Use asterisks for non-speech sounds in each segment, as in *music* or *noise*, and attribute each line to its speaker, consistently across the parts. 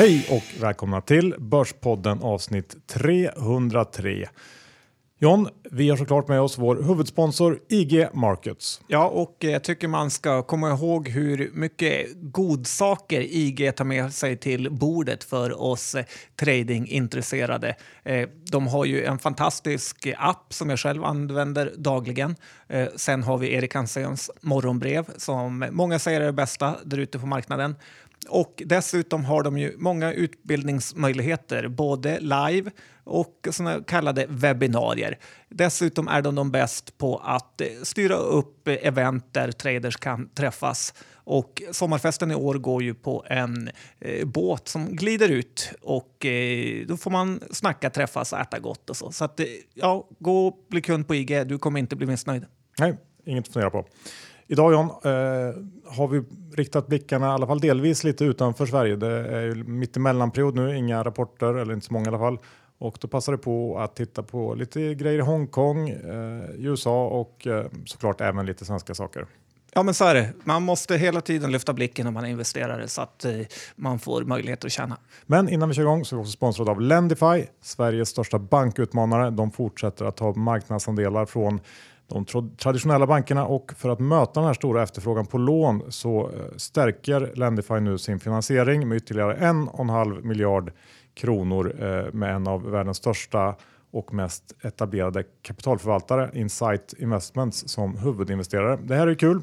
Speaker 1: Hej och välkomna till Börspodden avsnitt 303. John, vi har såklart med oss vår huvudsponsor IG Markets.
Speaker 2: Ja, och eh, jag tycker man ska komma ihåg hur mycket godsaker IG tar med sig till bordet för oss eh, tradingintresserade. Eh, de har ju en fantastisk app som jag själv använder dagligen. Sen har vi Erik Hanséns morgonbrev som många säger är det bästa där ute på marknaden. Och dessutom har de ju många utbildningsmöjligheter, både live och såna kallade webbinarier. Dessutom är de de bäst på att eh, styra upp event där traders kan träffas. Och sommarfesten i år går ju på en eh, båt som glider ut och eh, då får man snacka, träffas, äta gott och så. Så att, eh, ja, gå och bli kund på IG, du kommer inte bli missnöjd.
Speaker 1: Nej, inget att fundera på. Idag John eh, har vi riktat blickarna i alla fall delvis lite utanför Sverige. Det är ju mitt emellanperiod nu, inga rapporter eller inte så många i alla fall. Och då passar det på att titta på lite grejer i Hongkong, eh, USA och eh, såklart även lite svenska saker.
Speaker 2: Ja, men så är det. Man måste hela tiden lyfta blicken när man investerar så att eh, man får möjlighet att tjäna.
Speaker 1: Men innan vi kör igång så är vi också sponsrade av Lendify, Sveriges största bankutmanare. De fortsätter att ta marknadsandelar från de traditionella bankerna och för att möta den här stora efterfrågan på lån så eh, stärker Lendify nu sin finansiering med ytterligare 1,5 miljard kronor eh, med en av världens största och mest etablerade kapitalförvaltare Insight Investments som huvudinvesterare. Det här är kul.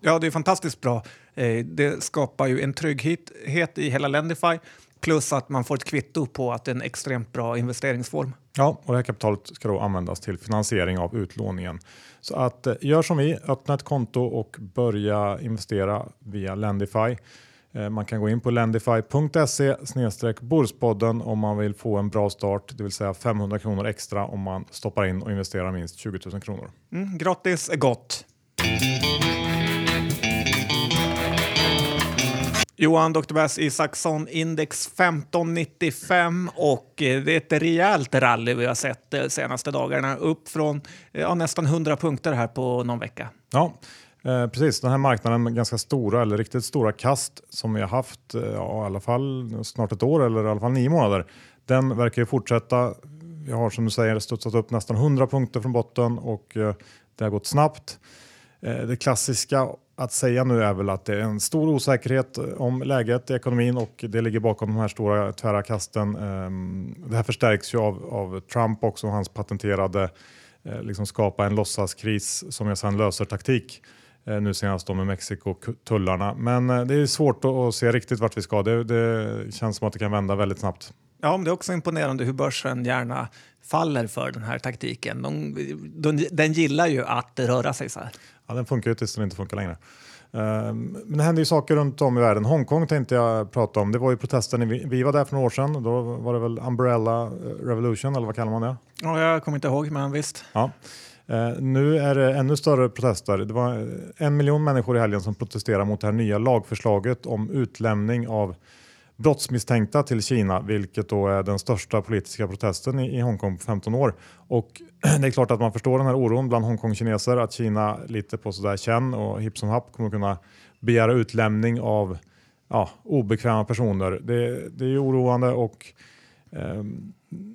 Speaker 2: Ja, det är fantastiskt bra. Eh, det skapar ju en trygghet i hela Lendify plus att man får ett kvitto på att det är en extremt bra investeringsform.
Speaker 1: Ja, och det här kapitalet ska då användas till finansiering av utlåningen. Så att eh, gör som vi, öppna ett konto och börja investera via Lendify. Eh, man kan gå in på lendify.se Borspodden om man vill få en bra start, det vill säga 500 kronor extra om man stoppar in och investerar minst 20 000 kronor.
Speaker 2: Mm, gratis är gott. Johan Dr. Bass Isaksson, index 1595 och eh, det är ett rejält rally vi har sett de senaste dagarna. Upp från eh, ja, nästan 100 punkter här på någon vecka.
Speaker 1: Ja, eh, precis. Den här marknaden med ganska stora eller riktigt stora kast som vi har haft ja, i alla fall snart ett år eller i alla fall nio månader. Den verkar ju fortsätta. Vi har som du säger studsat upp nästan 100 punkter från botten och eh, det har gått snabbt. Eh, det klassiska att säga nu är väl att det är en stor osäkerhet eh, om läget i ekonomin och det ligger bakom de här stora tvära kasten. Ehm, det här förstärks ju av, av Trump också och hans patenterade eh, liksom skapa en låtsaskris som jag sedan löser taktik. Eh, nu senast då med Mexiko-tullarna. Men det är svårt att se riktigt vart vi ska. Det, det känns som att det kan vända väldigt snabbt.
Speaker 2: Ja, men det är också imponerande hur börsen gärna faller för den här taktiken. De, de, den gillar ju att röra sig så här.
Speaker 1: Ja, den funkar ju tills den inte funkar längre. Ehm, men det händer ju saker runt om i världen. Hongkong tänkte jag prata om. Det var ju protesten, vi var där för några år sedan. Då var det väl Umbrella eh, Revolution eller vad kallar man det?
Speaker 2: Ja, jag kommer inte ihåg, men visst.
Speaker 1: Ja. Uh, nu är det ännu större protester. Det var en miljon människor i helgen som protesterade mot det här nya lagförslaget om utlämning av brottsmisstänkta till Kina, vilket då är den största politiska protesten i, i Hongkong på 15 år. Och *clears throat* det är klart att man förstår den här oron bland Hongkongkineser att Kina lite på sådär känn och hipp som happ kommer kunna begära utlämning av ja, obekväma personer. Det, det är oroande och eh,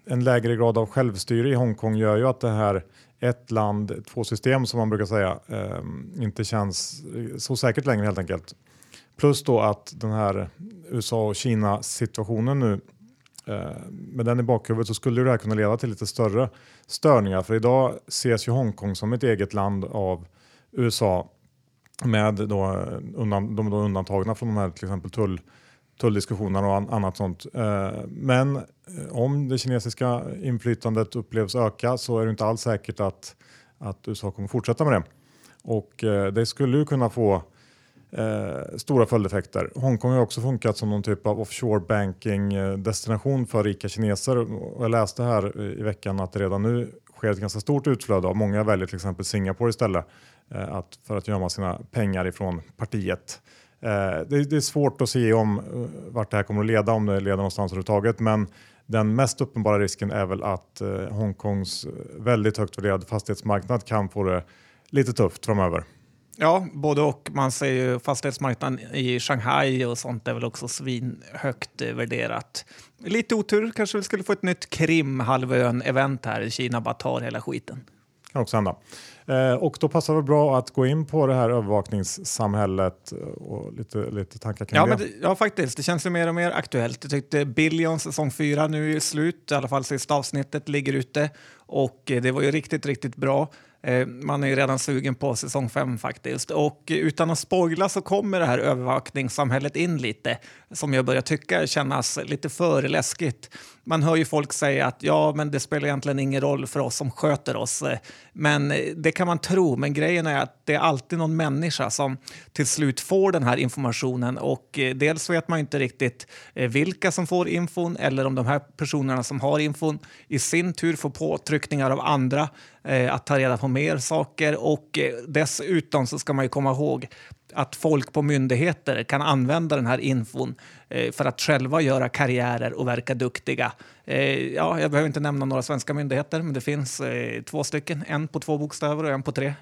Speaker 1: en lägre grad av självstyre i Hongkong gör ju att det här ett land, två system som man brukar säga eh, inte känns så säkert längre helt enkelt. Plus då att den här USA och Kina situationen nu eh, med den i bakhuvudet så skulle det här kunna leda till lite större störningar. För idag ses ju Hongkong som ett eget land av USA med då eh, undan, de då undantagna från de här till exempel tull, tulldiskussionerna och annat sånt. Eh, men eh, om det kinesiska inflytandet upplevs öka så är det inte alls säkert att, att USA kommer fortsätta med det. Och eh, det skulle ju kunna få eh, stora följdeffekter. Hongkong har också funkat som någon typ av offshore banking eh, destination för rika kineser. Jag läste här i veckan att det redan nu sker ett ganska stort utflöde av många väljer till exempel Singapore istället eh, att, för att gömma sina pengar ifrån partiet. Eh, det, det, är svårt att se om eh, vart det här kommer att leda, om det leder någonstans överhuvudtaget. Men den mest uppenbara risken är väl att eh, Hongkongs eh, väldigt högt värderade fastighetsmarknad kan få det lite tufft framöver.
Speaker 2: Ja, både och. Man ser ju fastighetsmarknaden i Shanghai och sånt är väl också svinhögt eh, värderat. Lite otur, kanske vi skulle få ett nytt Krim-halvön-event här. Kina bara tar hela skiten.
Speaker 1: Kan också hända. Eh, och då passar det bra att gå in på det här övervakningssamhället och lite, lite tankar kring
Speaker 2: ja,
Speaker 1: det.
Speaker 2: Men det. Ja, faktiskt. Det känns ju mer och mer aktuellt. Jag tyckte Billion säsong 4 nu är slut, i alla fall sista avsnittet ligger ute och eh, det var ju riktigt, riktigt bra. Eh, man är ju redan sugen på säsong 5 faktiskt. Och eh, utan att spoila så kommer det här övervakningssamhället in lite som jag börjar tycka kännas lite för läskigt. Man hör ju folk säga att ja, men det spelar egentligen ingen roll för oss som sköter oss. Men det kan man tro, men grejen är att det är alltid någon människa som till slut får den här informationen och dels vet man inte riktigt vilka som får infon eller om de här personerna som har infon i sin tur får påtryck undersökningar av andra eh, att ta reda på mer saker och eh, dessutom så ska man ju komma ihåg att folk på myndigheter kan använda den här infon eh, för att själva göra karriärer och verka duktiga. Eh, ja, jag behöver inte nämna några svenska myndigheter, men det finns eh, två stycken. En på två bokstäver och en på tre.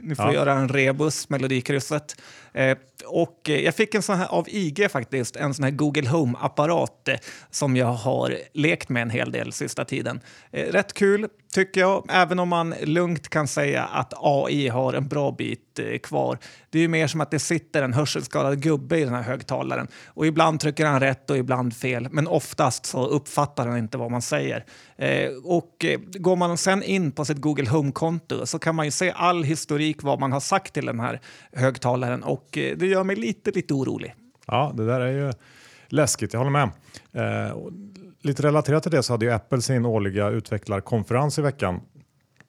Speaker 2: Ni får ja. göra en rebus, Melodikrysset. Eh, och jag fick en sån här av IG faktiskt, en sån här Google Home-apparat eh, som jag har lekt med en hel del sista tiden. Eh, rätt kul tycker jag, även om man lugnt kan säga att AI har en bra bit eh, kvar. Det är ju mer som att det sitter en hörselskadad gubbe i den här högtalaren och ibland trycker han rätt och ibland fel, men oftast så uppfattar han inte vad man säger. Eh, och eh, går man sen in på sitt Google Home-konto så kan man ju se all historik vad man har sagt till den här högtalaren och eh, det gör mig lite, lite orolig.
Speaker 1: Ja, det där är ju läskigt, jag håller med. Eh, lite relaterat till det så hade ju Apple sin årliga utvecklarkonferens i veckan.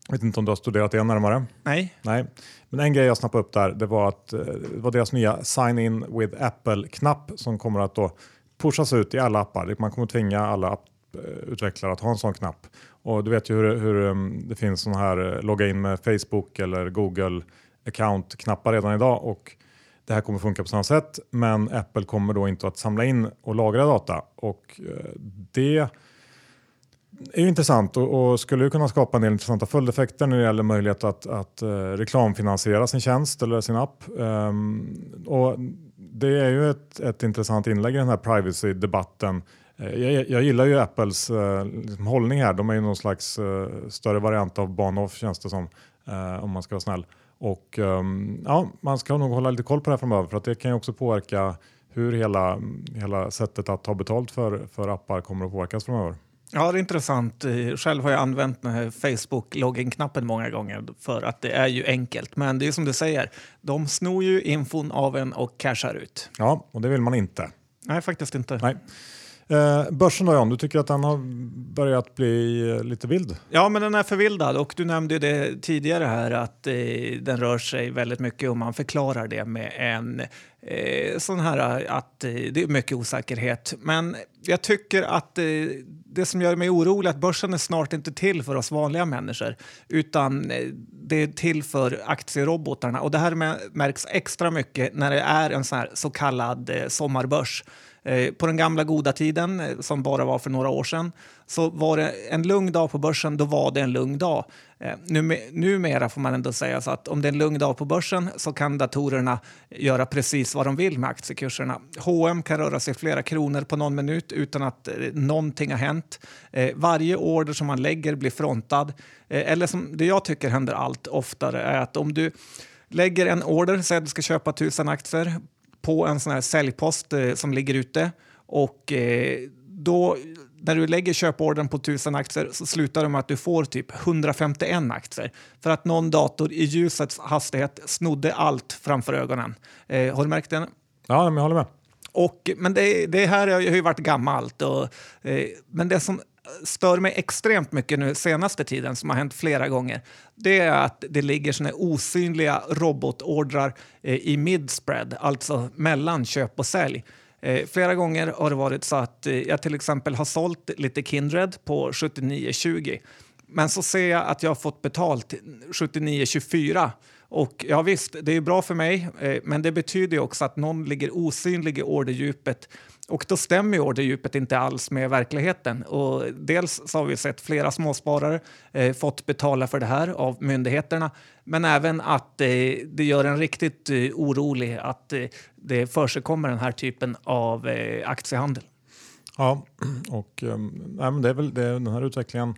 Speaker 1: Jag vet inte om du har studerat det närmare?
Speaker 2: Nej.
Speaker 1: Nej. Men en grej jag snappade upp där, det var att eh, det var deras nya Sign in with Apple-knapp som kommer att då pushas ut i alla appar. Man kommer tvinga alla apputvecklare eh, att ha en sån knapp. Och du vet ju hur, hur mm, det finns sån här eh, logga in med Facebook eller Google account-knappar redan idag och det här kommer funka på samma sätt men Apple kommer då inte att samla in och lagra data och det är ju intressant och, och skulle kunna skapa en del intressanta följdeffekter när det gäller möjlighet att, att uh, reklamfinansiera sin tjänst eller sin app. Um, och det är ju ett, ett intressant inlägg i den här privacy-debatten. Eh, jag, jag, gillar ju Apples uh, liksom hållning här. De är ju någon slags större variant av Bahnhof känns det som, om man ska vara snäll. Och um, ja, man ska nog hålla lite koll på det här framöver för att det kan ju också påverka hur hela, hela sättet att ta betalt för, för appar kommer att påverkas framöver.
Speaker 2: Ja, det är intressant. Själv har jag använt den här Facebook-login-knappen många gånger för att det är ju enkelt. Men det är som du säger, de snor ju infon av en och cashar ut.
Speaker 1: Ja, och det vill man inte.
Speaker 2: Nej, faktiskt inte.
Speaker 1: Nej. Eh, börsen då John, du tycker att den har börjat bli eh, lite vild?
Speaker 2: Ja, men den är förvildad och du nämnde det tidigare här att eh, den rör sig väldigt mycket och man förklarar det med en eh, sån här eh, att eh, det är mycket osäkerhet. Men jag tycker att eh, det som gör mig orolig är att börsen är snart inte till för oss vanliga människor utan eh, det är till för aktierobotarna och det här märks extra mycket när det är en sån här så kallad eh, sommarbörs. Eh, på den gamla goda tiden, eh, som bara var för några år sedan, så var det en lugn dag på börsen, då var det en lugn dag. Eh, numera får man ändå säga så att om det är en lugn dag på börsen så kan datorerna göra precis vad de vill med aktiekurserna. H&M kan röra sig flera kronor på någon minut utan att någonting har hänt. Varje order som man lägger blir frontad. Eller som det jag tycker händer allt oftare är att om du lägger en order, säg att du ska köpa tusen aktier på en sån här säljpost eh, som ligger ute och eh, då när du lägger köpordern på 1000 aktier så slutar det med att du får typ 151 aktier för att någon dator i ljusets hastighet snodde allt framför ögonen. Eh, har du märkt det?
Speaker 1: Ja, men jag håller med.
Speaker 2: Och, men det, det här har ju varit gammalt. Och, eh, men det som stör mig extremt mycket nu senaste tiden, som har hänt flera gånger, det är att det ligger såna osynliga robotordrar eh, i midspread, alltså mellan köp och sälj. Eh, flera gånger har det varit så att eh, jag till exempel har sålt lite Kindred på 79,20 Men så ser jag att jag har fått betalt 79,24 och ja visst, det är bra för mig, eh, men det betyder också att någon ligger osynlig i orderdjupet och då stämmer ju orderdjupet inte alls med verkligheten. Och dels så har vi sett flera småsparare eh, fått betala för det här av myndigheterna, men även att eh, det gör en riktigt eh, orolig att eh, det försiggår den här typen av eh, aktiehandel.
Speaker 1: Ja, *clears throat* och nej, men det är väl det, den här utvecklingen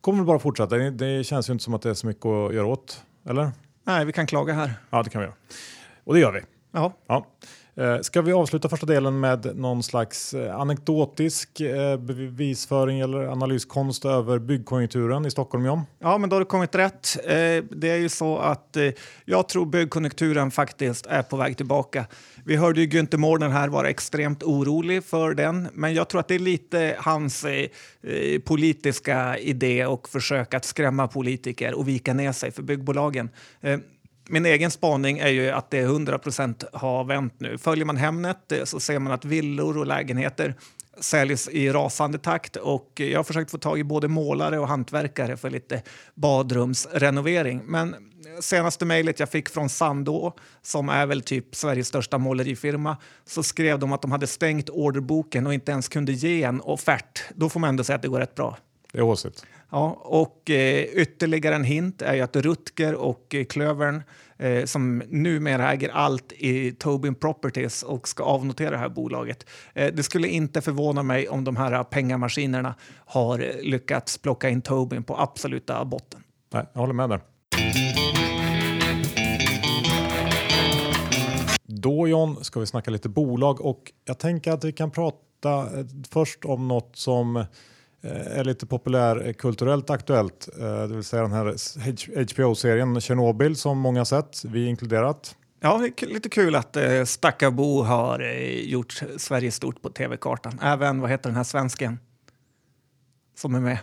Speaker 1: kommer bara fortsätta. Det, det känns ju inte som att det är så mycket att göra åt, eller?
Speaker 2: Nej, vi kan klaga här.
Speaker 1: Ja, det kan vi göra. Och det gör vi.
Speaker 2: Ja.
Speaker 1: Ja. Eh, ska vi avsluta första delen med någon slags eh, anekdotisk eh, bevisföring eller analyskonst över byggkonjunkturen i Stockholm, John?
Speaker 2: Ja, men då har du kommit rätt. Det är ju så att jag tror byggkonjunkturen faktiskt är på väg tillbaka. Vi hörde ju Günther Mården här vara extremt orolig för den, men jag tror att det är lite hans politiska idé och försök att skrämma politiker och vika ner sig för byggbolagen. Min egen spaning är ju att det 100% har vänt nu. Följer man Hemnet eh, så ser man att villor och lägenheter säljs i rasande takt och jag har försökt få tag i både målare och hantverkare för lite badrumsrenovering. Men senaste mejlet jag fick från Sandå, som är väl typ Sveriges största målerifirma, så skrev de att de hade stängt orderboken och inte ens kunde ge en offert. Då får man ändå säga att det går rätt bra.
Speaker 1: Det är åsigt.
Speaker 2: Ja, och eh, ytterligare en hint är ju att Rutger och eh, Klövern eh, som numera äger allt i Tobin Properties och ska avnotera det här bolaget. Eh, det skulle inte förvåna mig om de här pengamaskinerna har lyckats plocka in Tobin på absoluta botten.
Speaker 1: Nej, jag håller med där. Då John ska vi snacka lite bolag och jag tänker att vi kan prata eh, först om något som Eh, är lite populärkulturellt eh, aktuellt. Eh, det vill säga den här HBO-serien Chernobyl som många sett, vi inkluderat.
Speaker 2: Ja, lite kul att eh, Stackabo har gjort Sverige stort på tv-kartan. Även, vad heter den här svensken som är med?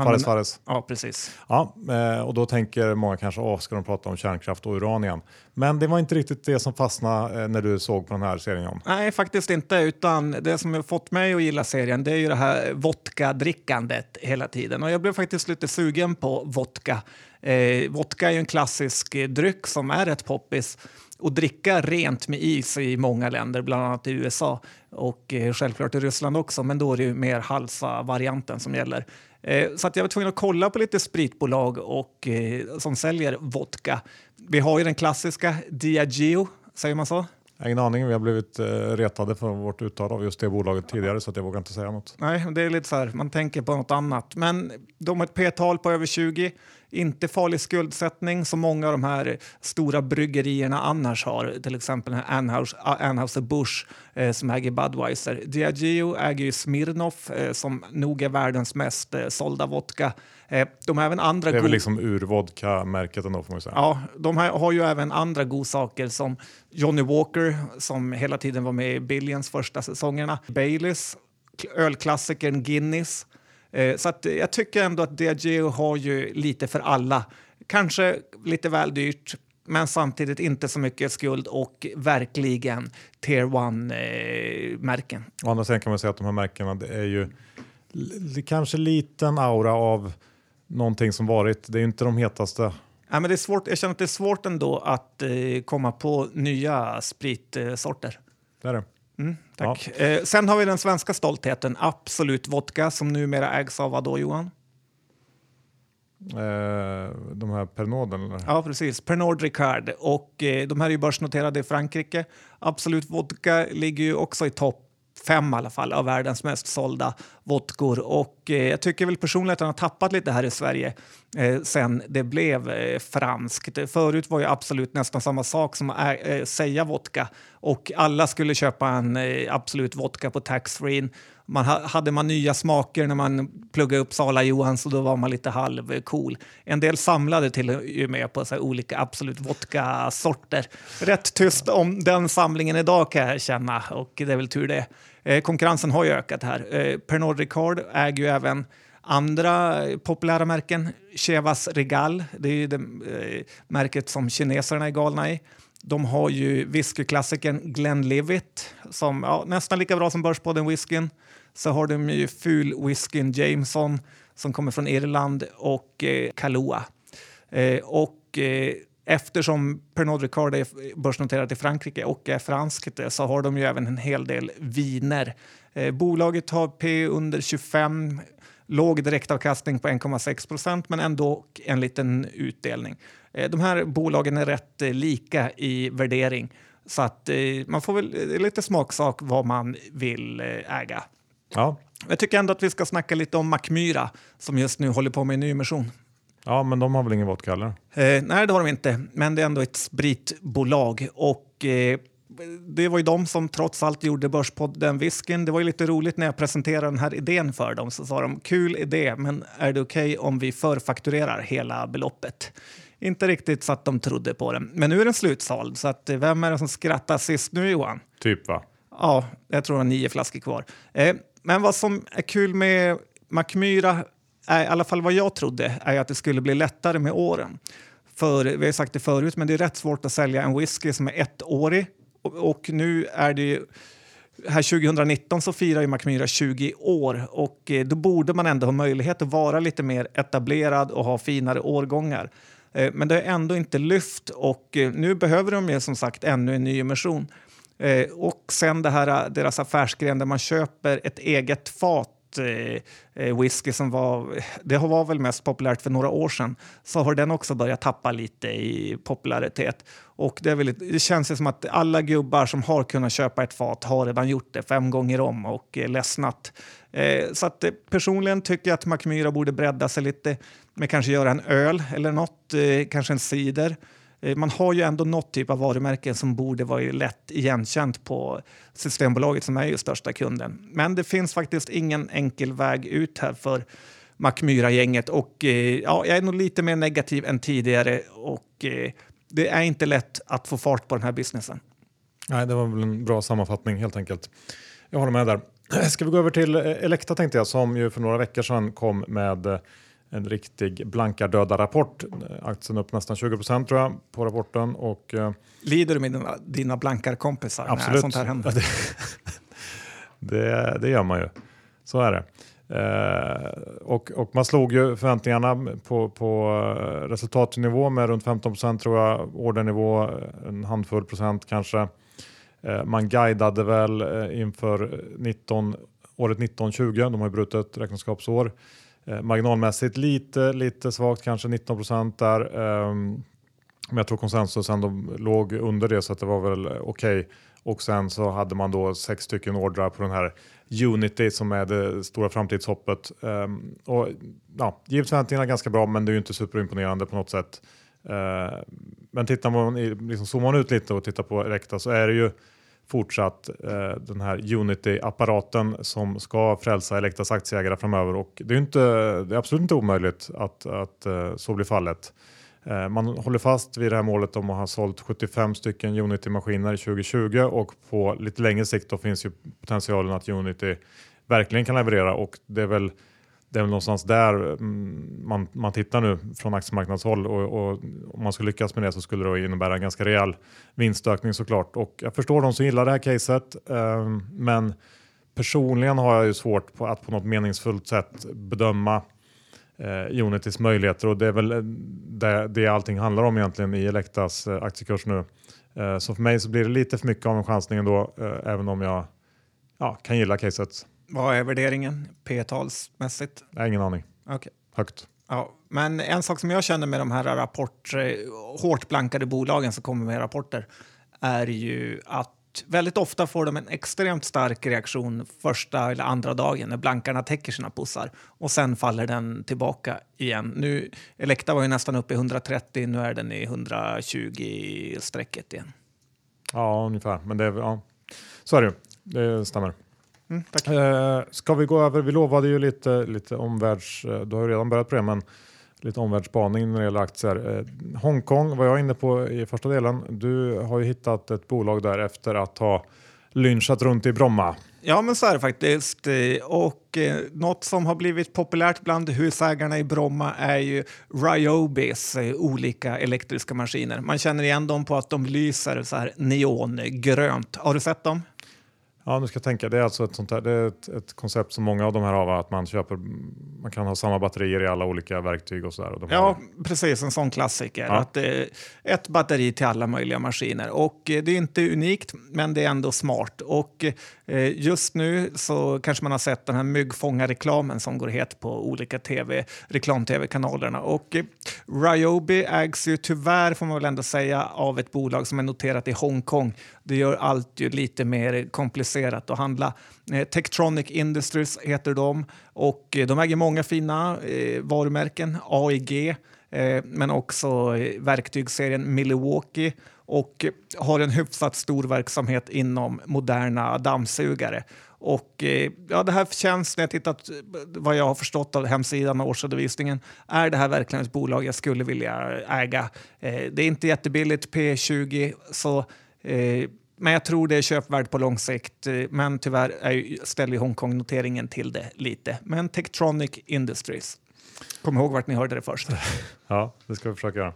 Speaker 2: Han
Speaker 1: Fares Fares.
Speaker 2: Ja, precis.
Speaker 1: Ja, eh, och då tänker många kanske, åh, ska de prata om kärnkraft och uran igen? Men det var inte riktigt det som fastnade eh, när du såg på den här serien John.
Speaker 2: Nej, faktiskt inte. Utan det som har fått mig att gilla serien det är ju det här vodka-drickandet hela tiden. Och jag blev faktiskt lite sugen på vodka. Eh, vodka är ju en klassisk dryck som är rätt poppis. Och dricka rent med is i många länder, bland annat i USA och eh, självklart i Ryssland också. Men då är det ju mer halsa-varianten som gäller. Eh, så att jag var tvungen att kolla på lite spritbolag och, eh, som säljer vodka. Vi har ju den klassiska Diageo, säger man så?
Speaker 1: Ingen aning, vi har blivit eh, retade för vårt uttal av just det bolaget tidigare så att jag vågar inte säga något.
Speaker 2: Nej, det är lite så här, man tänker på något annat. Men de har ett P-tal på över 20, inte farlig skuldsättning som många av de här stora bryggerierna annars har. Till exempel här Anheuser- Anheuser-Busch eh, som äger Budweiser. Diageo äger ju Smirnoff eh, som nog är världens mest eh, sålda vodka. Eh, de har även andra
Speaker 1: Det är väl liksom ur vodka-märket ändå får man säga.
Speaker 2: Ja, de här har ju även andra godsaker som Johnny Walker som hela tiden var med i Billions första säsongerna. Baileys, ölklassikern Guinness. Eh, så att jag tycker ändå att Diageo har ju lite för alla. Kanske lite väl dyrt, men samtidigt inte så mycket skuld och verkligen tier one-märken.
Speaker 1: Å andra sidan kan man säga att de här märkena det är ju kanske liten aura av någonting som varit. Det är ju inte de hetaste.
Speaker 2: Ja, men det är svårt, jag känner att det är svårt ändå att eh, komma på nya spritsorter.
Speaker 1: Det är det.
Speaker 2: Mm, tack. Eh, sen har vi den svenska stoltheten, Absolut Vodka, som numera ägs av vad då, Johan?
Speaker 1: Eh, de här eller?
Speaker 2: Ja, precis. Pernod Ricard. Och eh, de här är ju börsnoterade i Frankrike. Absolut Vodka ligger ju också i topp fem i alla fall av världens mest sålda vodkor. Och eh, jag tycker väl personligen att den har tappat lite här i Sverige eh, sen det blev eh, franskt. Förut var ju Absolut nästan samma sak som att ä- eh, säga vodka och alla skulle köpa en eh, Absolut Vodka på taxfree. Man ha, hade man nya smaker när man pluggade upp Sala Johans och då var man lite halvcool. Eh, en del samlade till och med på så här olika Absolut Vodka-sorter. Rätt tyst om den samlingen idag kan jag känna och det är väl tur det. Eh, konkurrensen har ju ökat här. Eh, Pernod Ricard äger ju även andra populära märken. Chevas Regal, det är ju det eh, märket som kineserna är galna i. De har ju whiskyklassikern Glenlivet som ja, nästan lika bra som Börspodden whiskyn. Så har de ju ful whiskyn Jameson som kommer från Irland och eh, Kahlua. Eh, och eh, eftersom Pernod Ricard är börsnoterat i Frankrike och är franskt så har de ju även en hel del viner. Eh, bolaget har P under 25, låg direktavkastning på 1,6 procent men ändå en liten utdelning. Eh, de här bolagen är rätt eh, lika i värdering så att eh, man får väl är lite smaksak vad man vill eh, äga.
Speaker 1: Ja.
Speaker 2: Jag tycker ändå att vi ska snacka lite om Macmyra som just nu håller på med en nyemission.
Speaker 1: Ja, men de har väl ingen vodka heller?
Speaker 2: Eh, nej, det har de inte, men det är ändå ett spritbolag. Och, eh, det var ju de som trots allt gjorde Börspodden Whiskyn. Det var ju lite roligt när jag presenterade den här idén för dem. Så sa de kul idé, men är det okej om vi förfakturerar hela beloppet? Inte riktigt så att de trodde på den. Men nu är den slutsåld, så att, eh, vem är det som skrattar sist nu Johan?
Speaker 1: Typ va?
Speaker 2: Ja, jag tror det var nio flaskor kvar. Eh, men vad som är kul med Macmyra, är, i alla fall vad jag trodde, är att det skulle bli lättare med åren. För vi har sagt det förut, men det är rätt svårt att sälja en whisky som är ettårig. Och, och nu är det ju, här 2019 så firar ju Macmyra 20 år och eh, då borde man ändå ha möjlighet att vara lite mer etablerad och ha finare årgångar. Eh, men det har ändå inte lyft och eh, nu behöver de ju som sagt ännu en ny emission. Och sen det här, deras affärsgren där man köper ett eget fat eh, eh, whisky som var, det var väl mest populärt för några år sedan, så har den också börjat tappa lite i popularitet. Och det, är väl, det känns ju som att alla gubbar som har kunnat köpa ett fat har redan gjort det fem gånger om och eh, ledsnat. Eh, så att, eh, personligen tycker jag att Macmyra borde bredda sig lite med kanske göra en öl eller något, eh, kanske en cider. Eh, man har ju ändå något typ av varumärke som borde vara lätt igenkänt på Systembolaget som är ju största kunden. Men det finns faktiskt ingen enkel väg ut här för Macmyra-gänget och eh, ja, jag är nog lite mer negativ än tidigare och eh, det är inte lätt att få fart på den här businessen.
Speaker 1: Nej, det var väl en bra sammanfattning helt enkelt. Jag håller med där. *clears throat* Ska vi gå över till Elekta tänkte jag som ju för några veckor sedan kom med eh, en riktig blanka döda rapport. Aktien upp nästan 20% tror jag på rapporten och eh,
Speaker 2: Lider du med dina, dina blankarkompisar när
Speaker 1: Absolut.
Speaker 2: sånt här händer?
Speaker 1: Ja, det, *laughs* det, det gör man ju. Så är det. Eh, och, och man slog ju förväntningarna på, på eh, resultatnivå med runt 15% tror jag. Ordernivå en handfull procent kanske. Eh, man guidade väl eh, inför 19, året 1920. De har ju brutit räkenskapsår. Eh, marginalmässigt lite, lite svagt, kanske 19 procent där. Ehm, men jag tror konsensus ändå låg under det så att det var väl okej. Och sen så hade man då sex stycken ordrar på den här Unity som är det stora framtidshoppet. Ehm, och, ja, givet förväntningarna ganska bra men det är ju inte superimponerande på något sätt. Ehm, men tittar man, liksom zoomar man ut lite och tittar på Elekta så är det ju fortsatt eh, den här Unity-apparaten som ska frälsa Elektas aktieägare framöver och det är, inte, det är absolut inte omöjligt att, att eh, så blir fallet. Eh, Man håller fast vid det här målet om att ha sålt 75 stycken Unity-maskiner 2020 och på lite längre sikt då finns ju potentialen att Unity verkligen kan leverera och det är väl, det är väl någonstans där mm, man, man tittar nu från aktiemarknadshåll och, och om man skulle lyckas med det så skulle det innebära en ganska rejäl vinstökning såklart. Och jag förstår de som gillar det här caset eh, men personligen har jag ju svårt på att på något meningsfullt sätt bedöma eh, Unitys möjligheter och det är väl eh, det, det allting handlar om egentligen i Elektas eh, aktiekurs nu. Eh, så för mig så blir det lite för mycket av en chansning ändå, eh, även om jag ja, kan gilla caset.
Speaker 2: Vad är värderingen P-talsmässigt?
Speaker 1: Ingen aning.
Speaker 2: Okej.
Speaker 1: Högt.
Speaker 2: Ja, men en sak som jag känner med de här rapport, eh, hårt blankade bolagen som kommer med rapporter är ju att väldigt ofta får de en extremt stark reaktion första eller andra dagen när blankarna täcker sina pussar och sen faller den tillbaka igen. Nu, Elekta var ju nästan uppe i 130, nu är den i 120-strecket igen.
Speaker 1: Ja, ungefär. Men det ja. Så är det ju. Det stämmer.
Speaker 2: Mm, tack.
Speaker 1: Eh, ska vi gå över? Vi lovade ju lite, lite omvärlds... eh, Du har ju redan börjat på det, men lite omvärldsspaning när det gäller aktier. Eh, Hongkong var jag inne på i första delen. Du har ju hittat ett bolag där efter att ha lynchat runt i Bromma.
Speaker 2: Ja, men så är det faktiskt. Och eh, något som har blivit populärt bland husägarna i Bromma är ju Ryobis eh, olika elektriska maskiner. Man känner igen dem på att de lyser så här neongrönt. Har du sett dem?
Speaker 1: Ja, nu ska jag tänka. Det är alltså ett, sånt här, det är ett, ett koncept som många av de här har, att man köper, man kan ha samma batterier i alla olika verktyg och sådär.
Speaker 2: Ja,
Speaker 1: har...
Speaker 2: precis. En sån klassiker. Ja. Att, eh, ett batteri till alla möjliga maskiner. Och eh, det är inte unikt, men det är ändå smart. Och eh, just nu så kanske man har sett den här myggfångarreklamen som går het på olika TV, reklam-tv-kanalerna. Och Ryobi ägs ju tyvärr, får man väl ändå säga, av ett bolag som är noterat i Hongkong. Det gör allt ju lite mer komplicerat att handla. Eh, Tektronic Industries heter de och eh, de äger många fina eh, varumärken. AIG, eh, men också eh, verktygsserien Milwaukee och eh, har en hyfsat stor verksamhet inom moderna dammsugare. Och ja, det här känns, när jag tittat vad jag har förstått av hemsidan och årsredovisningen, är det här verkligen ett bolag jag skulle vilja äga? det är inte jättebilligt, P20, så men jag tror det är köpvärd på lång sikt. Eh, men tyvärr är, ställer Hongkong-noteringen till det lite. Men Tektronic Industries. Kom ihåg vart ni hörde det först. *laughs*
Speaker 1: ja, det ska vi försöka göra.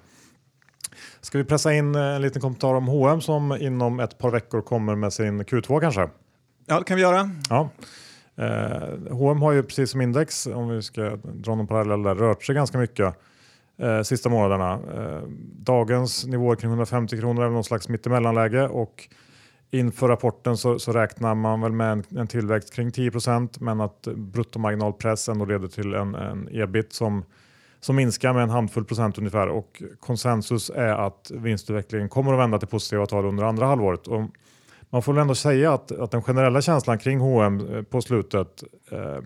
Speaker 1: Ska vi pressa in eh, en liten kommentar om H&M som inom ett par veckor kommer med sin Q2 kanske?
Speaker 2: Ja, det kan vi göra.
Speaker 1: Ja. Eh, H&M har ju precis som index, om vi ska dra någon parallell där, rört sig ganska mycket eh, sista månaderna. Eh, dagens nivå kring 150 kronor är någon slags mittemellanläge och Inför rapporten så, så, räknar man väl med en, en tillväxt kring 10% men att bruttomarginalpress ändå leder till en, en ebit som, som minskar med en handfull procent ungefär och konsensus är att vinstutvecklingen kommer att vända till positiva tal under andra halvåret. Och man får väl ändå säga att, att den generella känslan kring H&M på slutet eh,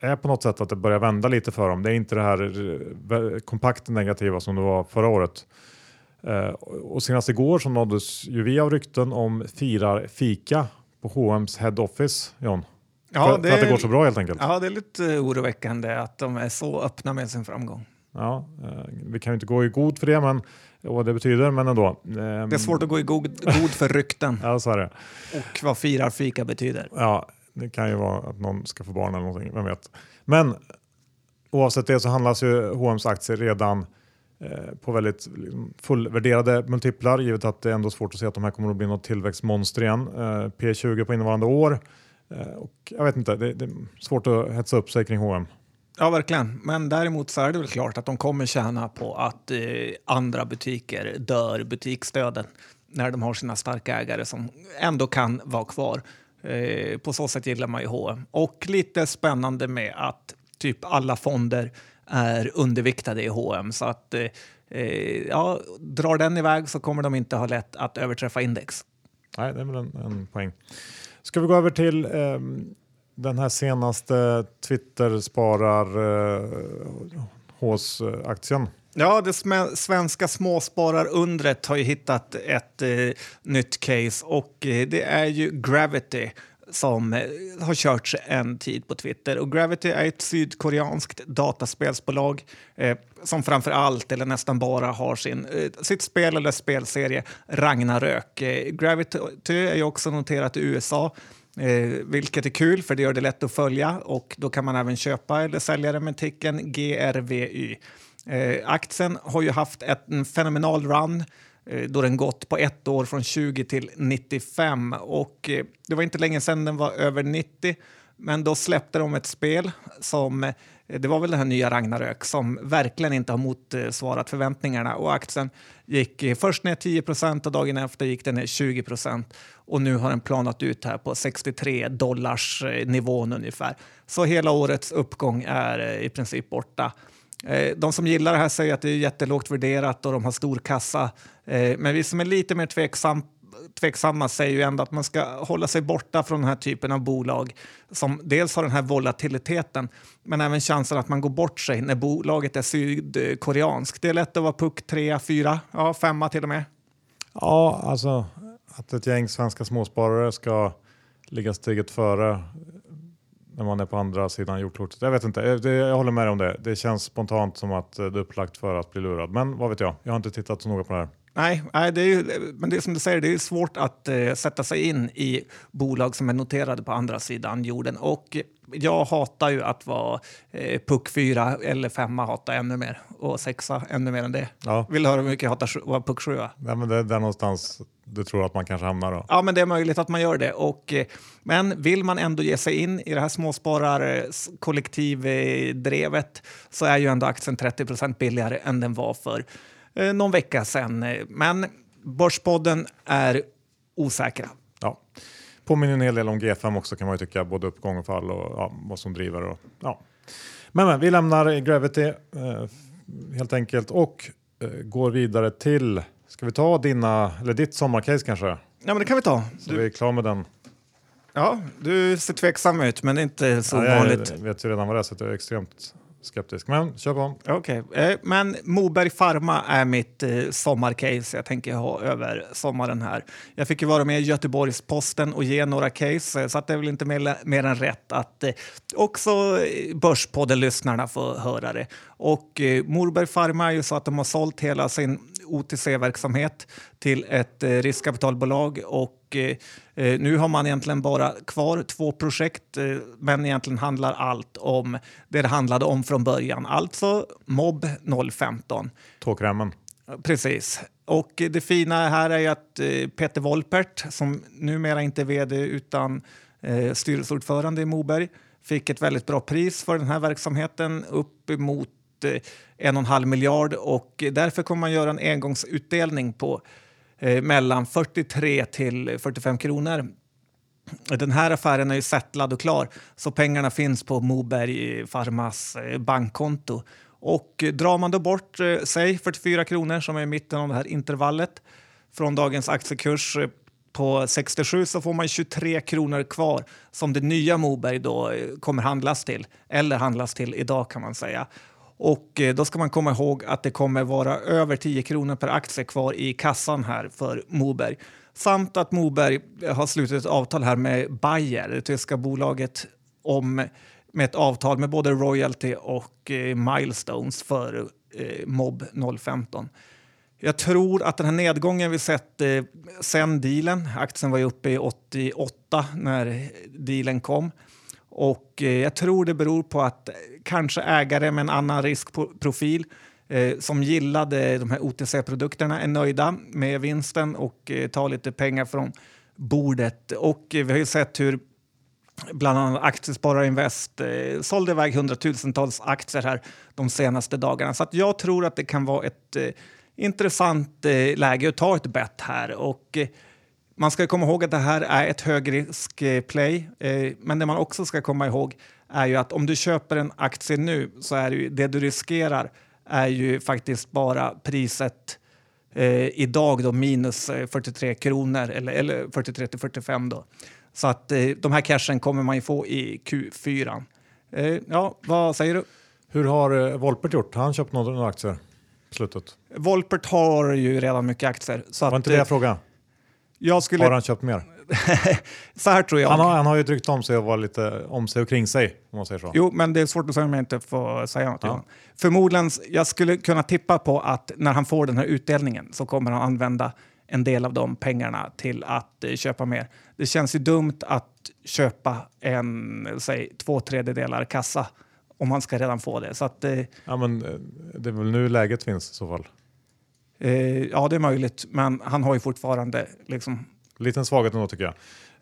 Speaker 1: är på något sätt att det börjar vända lite för dem. Det är inte det här eh, kompakt negativa som det var förra året. Eh, och senast igår så nåddes ju vi av rykten om firar fika på H&M's head office, John. Ja, för, det, för att det går så bra helt enkelt.
Speaker 2: Ja, det är lite oroväckande att de är så öppna med sin framgång.
Speaker 1: Ja, eh, vi kan ju inte gå i god för det, men vad det betyder, men ändå. Eh,
Speaker 2: det är svårt att gå i god, god för rykten. *laughs*
Speaker 1: ja, så är det.
Speaker 2: Och vad firar fika betyder.
Speaker 1: Ja, det kan ju vara att någon ska få barn eller någonting, vem vet. Men oavsett det så handlas ju H&M's aktier redan Eh, på väldigt liksom, fullvärderade multiplar givet att det är ändå svårt att se att de här kommer att bli något tillväxtmonster igen. Eh, P20 på innevarande år. Eh, och jag vet inte, det, det, är svårt att hetsa upp sig kring H&M.
Speaker 2: Ja, verkligen. Men däremot så är det väl klart att de kommer tjäna på att eh, andra butiker dör butiksdöden när de har sina starka ägare som ändå kan vara kvar. Eh, på så sätt gillar man ju H&M. Och lite spännande med att typ alla fonder är underviktade i H&M så att eh, eh, ja, drar den iväg så kommer de inte ha lätt att överträffa index.
Speaker 1: Nej, det är väl en, en poäng. Ska vi gå över till eh, den här senaste Twitter-sparar eh, hos aktien?
Speaker 2: Ja, det svenska småspararundret har ju hittat ett eh, nytt case och eh, det är ju Gravity som eh, har körts en tid på Twitter. Och Gravity är ett sydkoreanskt dataspelsbolag eh, som framför allt, eller nästan bara, har sin, eh, sitt spel eller spelserie Ragnarök. Eh, Gravity är ju också noterat i USA. Eh, vilket är kul för det gör det lätt att följa och då kan man även köpa eller sälja det med ticken GRVY. Eh, aktien har ju haft ett, en fenomenal run Eh, då den gått på ett år från 20 till 95. Och eh, det var inte länge sedan den var över 90, men då släppte de ett spel som eh, det var väl det här nya Ragnarök som verkligen inte har motsvarat förväntningarna och aktien gick först ner 10% och dagen efter gick den ner 20 och nu har den planat ut här på 63 dollars nivån ungefär. Så hela årets uppgång är i princip borta. De som gillar det här säger att det är jättelågt värderat och de har stor kassa. Eh, men vi som är lite mer tveksam, tveksamma säger ju ändå att man ska hålla sig borta från den här typen av bolag som dels har den här volatiliteten men även chansen att man går bort sig när bolaget är sydkoreanskt. Det är lätt att vara puck 3, 4, ja, 5 till och med.
Speaker 1: Ja, alltså att ett gäng svenska småsparare ska ligga steget före när man är på andra sidan jordklotet. Jag vet inte, eh, jag håller med om det. Det känns spontant som att det är upplagt för att bli lurad. Men vad vet jag, jag har inte tittat så noga på det här.
Speaker 2: Nej, nej det är ju, men det är som du säger, det är svårt att eh, sätta sig in i bolag som är noterade på andra sidan jorden. Och jag hatar ju att vara eh, puck 4 eller 5 hatar jag ännu mer. Och 6 ännu mer än det.
Speaker 1: Ja.
Speaker 2: Vill du höra hur mycket jag hatar att vara puck 7?
Speaker 1: Ja, men det är där någonstans du tror att man kanske hamnar då.
Speaker 2: Ja, men det är möjligt att man gör det. Och, eh, men vill man ändå ge sig in i det här småspararkollektivdrevet så är ju ändå aktien 30% billigare än den var för eh, någon vecka sedan. Men Börspodden är osäkra.
Speaker 1: Ja. Påminner en hel del om G5 också kan man ju tycka, både uppgång och fall och ja, vad som driver. Och, ja. men, men vi lämnar Gravity eh, helt enkelt och eh, går vidare till, ska vi ta dina, eller ditt sommarcase kanske?
Speaker 2: Ja, men det kan vi ta.
Speaker 1: Så vi är klara med den.
Speaker 2: Ja, du ser tveksam ut, men det är inte så
Speaker 1: Ja,
Speaker 2: vanligt.
Speaker 1: jag vet ju redan vad det är så jag är extremt skeptisk. Men kör på.
Speaker 2: Okej, eh, men Moberg Pharma är mitt eh, sommarcase jag tänker ha över sommaren här. Jag fick ju vara med i Göteborgs-Posten och ge några case, eh, så att det är väl inte mer, mer än rätt att eh, också eh, Börspodden-lyssnarna får höra det. Och eh, Moberg Pharma är ju så att de har sålt hela sin OTC-verksamhet till ett eh, riskkapitalbolag och eh, eh, nu har man egentligen bara kvar två projekt, eh, men egentligen handlar allt om det det handlade om från början, alltså MOB 015.
Speaker 1: Tåkrämmen.
Speaker 2: Precis. Och det fina här är ju att eh, Peter Wolpert, som numera inte är vd utan eh, styrelseordförande i Moberg, fick ett väldigt bra pris för den här verksamheten, upp emot eh, en och en halv miljard och därför kommer man göra en engångsutdelning på eh, mellan 43 till 45 kronor. Den här affären är ju settlad och klar, så pengarna finns på Moberg Pharmas eh, bankkonto. Och drar man då bort, eh, säg 44 kronor som är i mitten av det här intervallet från dagens aktiekurs eh, på 67 så får man 23 kronor kvar som det nya Moberg då eh, kommer handlas till, eller handlas till idag kan man säga. Och eh, då ska man komma ihåg att det kommer vara över 10 kronor per aktie kvar i kassan här för Moberg. Samt att Moberg eh, har slutit ett avtal här med Bayer, det tyska bolaget, om, med ett avtal med både royalty och eh, milestones för eh, MOB 015. Jag tror att den här nedgången vi sett eh, sen dealen, aktien var ju uppe i 88 när dealen kom, och eh, jag tror det beror på att eh, kanske ägare med en annan riskprofil eh, som gillade de här OTC-produkterna är nöjda med vinsten och tar lite pengar från bordet. Och vi har ju sett hur bland annat Aktiesparare Invest eh, sålde iväg hundratusentals aktier här de senaste dagarna. Så att jag tror att det kan vara ett eh, intressant eh, läge att ta ett bett här. Och, eh, man ska komma ihåg att det här är ett högriskplay, eh, men det man också ska komma ihåg är ju att om du köper en aktie nu så är det ju det du riskerar är ju faktiskt bara priset eh, idag då minus eh, 43 kronor eller, eller 43 till 45 då. Så att eh, de här cashen kommer man ju få i Q4. Eh, ja, vad säger du?
Speaker 1: Hur har eh, Wolpert gjort? Har han köpt några, aktier slutet?
Speaker 2: Volpert har ju redan mycket aktier. Så
Speaker 1: Var
Speaker 2: att,
Speaker 1: inte det jag
Speaker 2: eh,
Speaker 1: frågade?
Speaker 2: Jag skulle,
Speaker 1: Har han köpt mer? *laughs*
Speaker 2: så här tror jag.
Speaker 1: Han har, han har ju tryckt om sig och var lite om sig och kring sig om man säger så.
Speaker 2: Jo, men det är svårt att säga om jag inte får säga något.
Speaker 1: Ja.
Speaker 2: Förmodligen, jag skulle kunna tippa på att när han får den här utdelningen så kommer han använda en del av de pengarna till att eh, köpa mer. Det känns ju dumt att köpa en, säg två tredjedelar kassa om man ska redan få det. Så att, eh,
Speaker 1: Ja, men eh, det är väl nu läget finns i så fall.
Speaker 2: Eh, ja, det är möjligt, men han har ju fortfarande liksom
Speaker 1: Liten svaghet ändå tycker jag.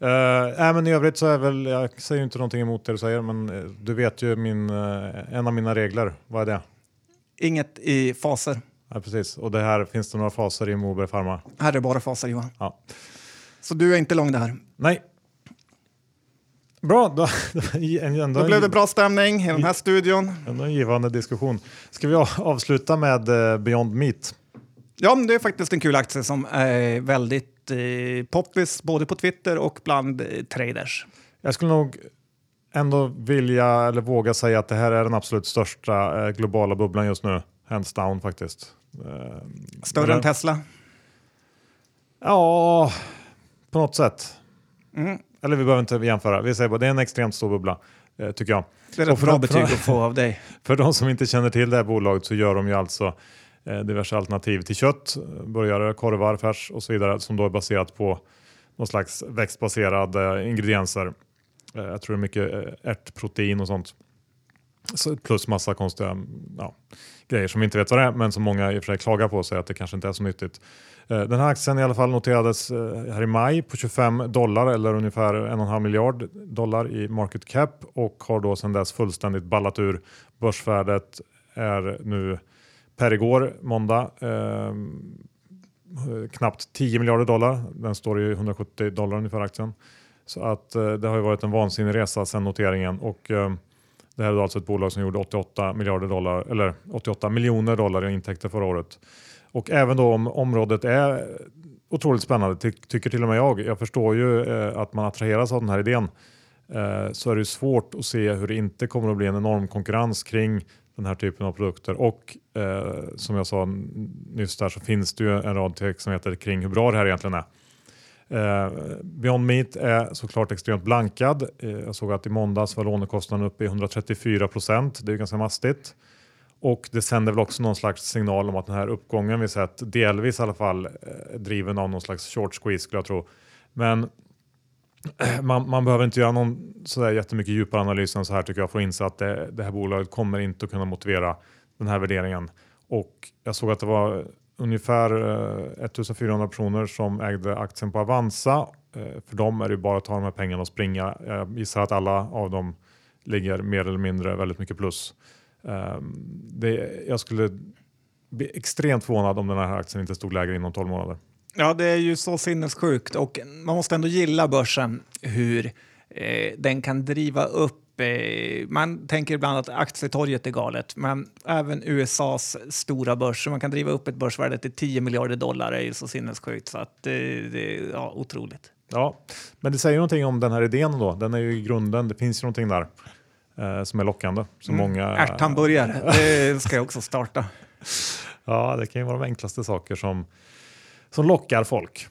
Speaker 1: Uh, äh, men I övrigt så är väl, jag säger ju inte någonting emot det du säger, men eh, du vet ju min, eh, en av mina regler. Vad är det?
Speaker 2: inget i faser.
Speaker 1: Ja, precis. Och det här finns det några faser i Moberg Pharma.
Speaker 2: Här är det bara faser, Johan.
Speaker 1: Ja.
Speaker 2: Så du är inte lång det här.
Speaker 1: Nej. Bra, då, *laughs* ändå,
Speaker 2: Då blev det
Speaker 1: en,
Speaker 2: bra stämning i den här studion.
Speaker 1: ändå en givande diskussion. Ska vi avsluta med Beyond Meat?
Speaker 2: Ja, det är faktiskt en kul aktie som är väldigt eh, poppis både på Twitter och bland eh, traders.
Speaker 1: Jag skulle nog ändå vilja eller våga säga att det här är den absolut största eh, globala bubblan just nu. Hands down faktiskt. Eh,
Speaker 2: Större
Speaker 1: men-
Speaker 2: än Tesla.
Speaker 1: Ja, på något sätt.
Speaker 2: Mm.
Speaker 1: Eller vi behöver inte jämföra. Vi säger bara det är en extremt stor bubbla, eh, tycker jag.
Speaker 2: Det är ett bra betyg att få av dig. *laughs*
Speaker 1: För de som inte känner till det här bolaget så gör de ju alltså Eh, diverse alternativ till kött, burgare, korvar, färs och så vidare som då är baserat på någon slags växtbaserade eh, ingredienser. Eh, jag tror det är mycket ärtprotein och sånt. Så plus massa konstiga mm, ja, grejer som vi inte vet vad det är men som många i och för sig klagar på och säger att det kanske inte är så nyttigt. Den här aktien i alla fall noterades här i maj på 25 dollar eller ungefär 1,5 miljard dollar i market cap och har då sedan dess fullständigt ballat ur. Börsvärdet är nu per igår, måndag, ehm, eh, knappt 10 miljarder dollar. Den står i 170 dollar ungefär aktien. Så att eh, det har ju varit en vansinnig resa sedan noteringen och eh, det här är alltså ett bolag som gjorde 88 miljarder dollar eller 88 miljoner dollar i intäkter förra året. Och även då om området är otroligt spännande, ty tycker till och med jag. Jag förstår ju eh, att man attraheras av den här idén. Eh, så är det svårt att se hur det inte kommer att bli en enorm konkurrens kring den här typen av produkter. Och eh, som jag sa nyss där så finns det ju en rad tveksamheter kring hur bra det här egentligen är. Eh, Beyond Meat är såklart extremt blankad. Eh, jag såg att i måndags var lånekostnaden uppe i 134 procent. Det är ganska mastigt. Och det sänder väl också någon slags signal om att den här uppgången vi sett, delvis i alla fall, eh, driven av någon slags short squeeze skulle jag tro. Men man, man, behöver inte göra någon sådär jättemycket djupare analys än så här tycker jag för att inse att det, det här bolaget kommer inte att kunna motivera den här värderingen. Och jag såg att det var ungefär eh, 1400 personer som ägde aktien på Avanza. Eh, för dem är det bara att ta de här pengarna och springa. Jag gissar att alla av dem ligger mer eller mindre väldigt mycket plus. Ehm, det, jag skulle bli extremt förvånad om den här aktien inte stod lägre inom 12 månader.
Speaker 2: Ja, det är ju så sinnessjukt och man måste ändå gilla börsen hur eh, den kan driva upp man tänker ibland att aktietorget är galet, men även USAs stora börser, man kan driva upp ett börsvärde till 10 miljarder dollar, är ju så sinnessjukt så att det, det är ja, otroligt.
Speaker 1: Ja, men det säger någonting om den här idén då. Den är ju i grunden, det finns ju någonting där eh, som är lockande. Som mm. många...
Speaker 2: Ärthamburgare, *laughs* det ska jag också starta.
Speaker 1: ja, det kan ju vara de enklaste saker som, som lockar folk.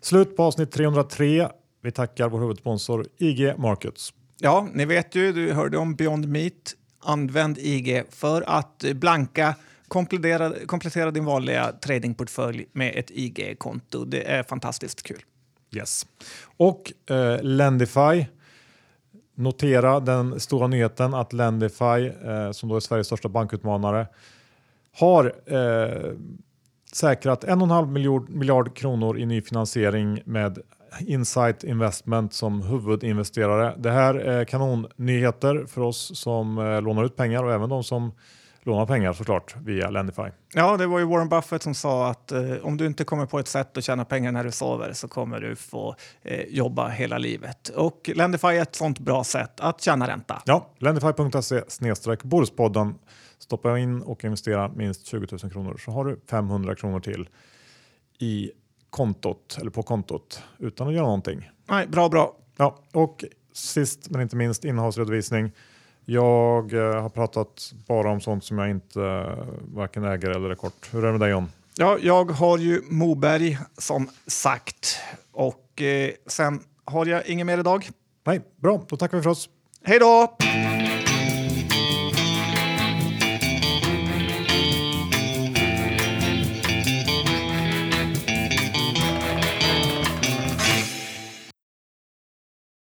Speaker 1: Slut på avsnitt 303. Vi tackar vår huvudsponsor IG Markets.
Speaker 2: Ja, ni vet ju, du hörde om Beyond Meat. Använd IG för att blanka komplettera, komplettera din vanliga tradingportfölj med ett IG-konto. Det är fantastiskt kul.
Speaker 1: Yes. Och eh, Lendify. Notera den stora nyheten att Lendify, eh, som då är Sveriges största bankutmanare, har eh, säkrat 1,5 miljard, miljard kronor i ny finansiering med Insight Investment som huvudinvesterare. Det här är kanonnyheter för oss som eh, lånar ut pengar och även de som låna pengar såklart via Lendify.
Speaker 2: Ja, det var ju Warren Buffett som sa att eh, om du inte kommer på ett sätt att tjäna pengar när du sover så kommer du få eh, jobba hela livet. Och Lendify är ett sånt bra sätt att tjäna ränta.
Speaker 1: Ja, lendify.se snedstreck Börspodden. Stoppa in och investera minst 20 000 kronor så har du 500 kronor till i kontot eller på kontot utan att göra någonting.
Speaker 2: Nej, bra, bra.
Speaker 1: Ja, och sist men inte minst innehavsredovisning. Jag eh, har pratat bara om sånt som jag inte eh, varken äger eller är kort. Hur är det med dig John?
Speaker 2: Ja, jag har ju Moberg som sagt och eh, sen har jag inget mer idag.
Speaker 1: Nej, bra. Då tackar vi för oss.
Speaker 2: Hej då!